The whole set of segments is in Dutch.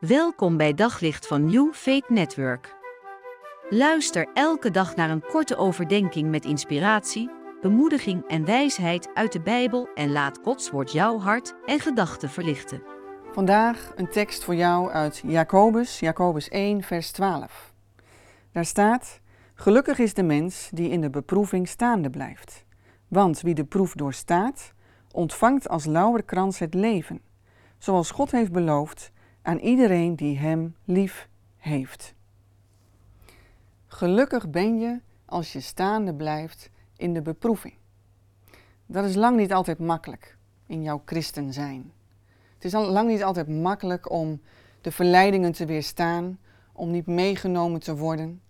Welkom bij Daglicht van New Faith Network. Luister elke dag naar een korte overdenking met inspiratie, bemoediging en wijsheid uit de Bijbel en laat Gods woord jouw hart en gedachten verlichten. Vandaag een tekst voor jou uit Jacobus, Jacobus 1, vers 12. Daar staat: Gelukkig is de mens die in de beproeving staande blijft. Want wie de proef doorstaat, ontvangt als lauwerkrans het leven, zoals God heeft beloofd aan iedereen die Hem lief heeft. Gelukkig ben je als je staande blijft in de beproeving. Dat is lang niet altijd makkelijk in jouw christen zijn. Het is lang niet altijd makkelijk om de verleidingen te weerstaan, om niet meegenomen te worden.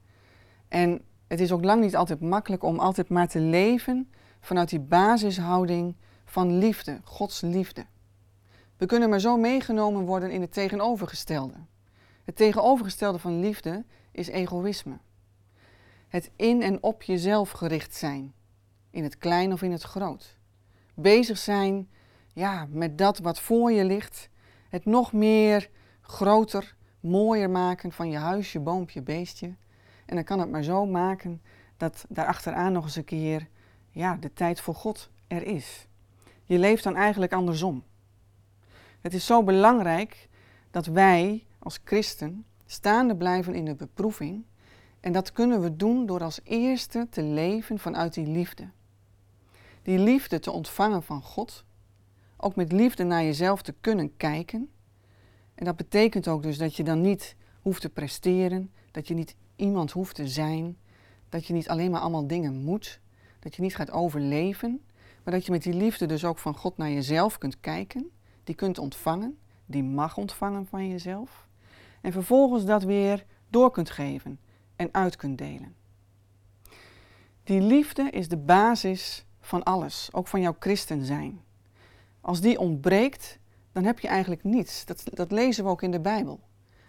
En het is ook lang niet altijd makkelijk om altijd maar te leven vanuit die basishouding van liefde, Gods liefde. We kunnen maar zo meegenomen worden in het tegenovergestelde. Het tegenovergestelde van liefde is egoïsme. Het in en op jezelf gericht zijn, in het klein of in het groot. Bezig zijn ja, met dat wat voor je ligt, het nog meer groter, mooier maken van je huisje, boompje, beestje. En dan kan het maar zo maken dat daarachteraan nog eens een keer ja, de tijd voor God er is. Je leeft dan eigenlijk andersom. Het is zo belangrijk dat wij als christen staande blijven in de beproeving. En dat kunnen we doen door als eerste te leven vanuit die liefde. Die liefde te ontvangen van God. Ook met liefde naar jezelf te kunnen kijken. En dat betekent ook dus dat je dan niet hoeft te presteren, dat je niet iemand hoeft te zijn, dat je niet alleen maar allemaal dingen moet, dat je niet gaat overleven, maar dat je met die liefde dus ook van God naar jezelf kunt kijken die kunt ontvangen, die mag ontvangen van jezelf. En vervolgens dat weer door kunt geven en uit kunt delen. Die liefde is de basis van alles, ook van jouw christen zijn. Als die ontbreekt, dan heb je eigenlijk niets. Dat, dat lezen we ook in de Bijbel.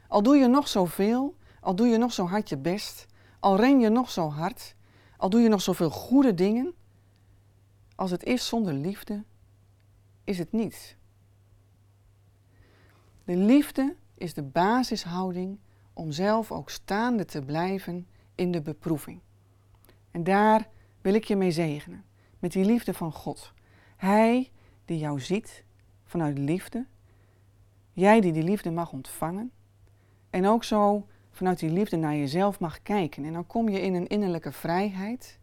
Al doe je nog zoveel, al doe je nog zo hard je best, al ren je nog zo hard, al doe je nog zoveel goede dingen, als het is zonder liefde, is het niets. De liefde is de basishouding om zelf ook staande te blijven in de beproeving. En daar wil ik je mee zegenen, met die liefde van God. Hij die jou ziet vanuit liefde, jij die die liefde mag ontvangen en ook zo vanuit die liefde naar jezelf mag kijken. En dan kom je in een innerlijke vrijheid,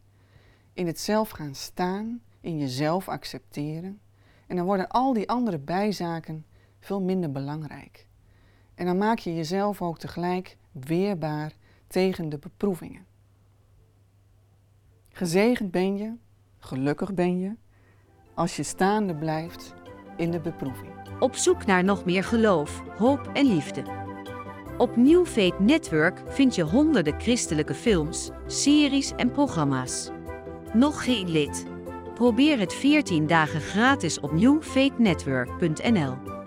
in het zelf gaan staan, in jezelf accepteren. En dan worden al die andere bijzaken veel minder belangrijk. En dan maak je jezelf ook tegelijk weerbaar tegen de beproevingen. Gezegend ben je, gelukkig ben je, als je staande blijft in de beproeving. Op zoek naar nog meer geloof, hoop en liefde. Op New Faith Network vind je honderden christelijke films, series en programma's. Nog geen lid? Probeer het 14 dagen gratis op newfaithnetwork.nl.